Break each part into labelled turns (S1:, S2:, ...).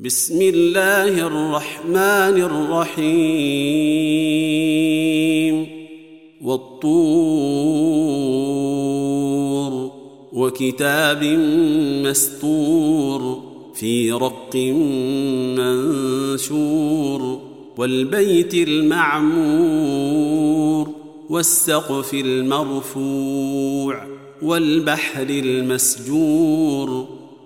S1: بسم الله الرحمن الرحيم. والطور وكتاب مستور في رق منشور والبيت المعمور والسقف المرفوع والبحر المسجور.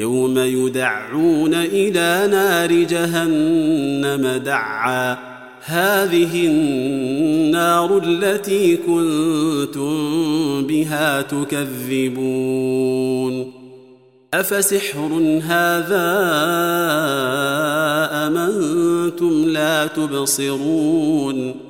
S1: يوم يدعون إلى نار جهنم دعا. هذه النار التي كنتم بها تكذبون. أفسحر هذا أم أنتم لا تبصرون؟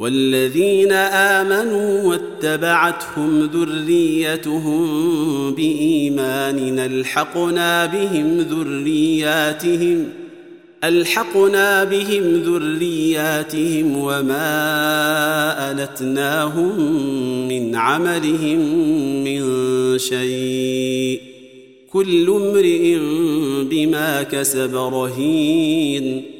S1: والذين آمنوا واتبعتهم ذريتهم بايمان ألحقنا بهم ذرياتهم ألحقنا بهم ذرياتهم وما ألتناهم من عملهم من شيء. كل امرئ بما كسب رهين.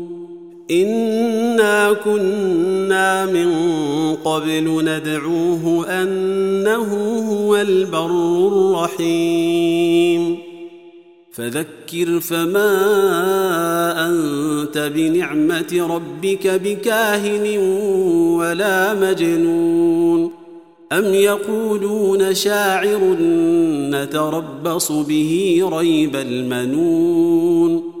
S1: انا كنا من قبل ندعوه انه هو البر الرحيم فذكر فما انت بنعمه ربك بكاهن ولا مجنون ام يقولون شاعر نتربص به ريب المنون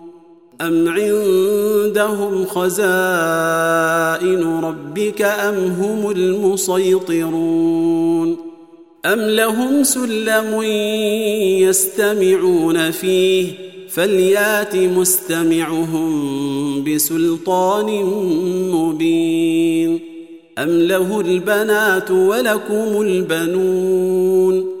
S1: ام عندهم خزائن ربك ام هم المسيطرون ام لهم سلم يستمعون فيه فليات مستمعهم بسلطان مبين ام له البنات ولكم البنون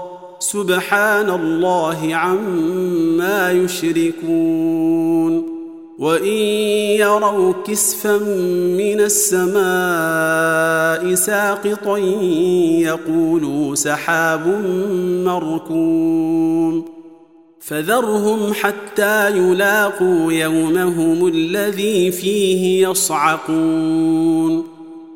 S1: سبحان الله عما يشركون وإن يروا كسفا من السماء ساقطا يقولوا سحاب مركوم فذرهم حتى يلاقوا يومهم الذي فيه يصعقون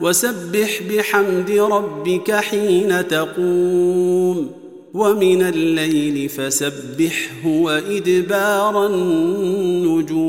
S1: وسبح بحمد ربك حين تقوم ومن الليل فسبحه وإدبار النجوم.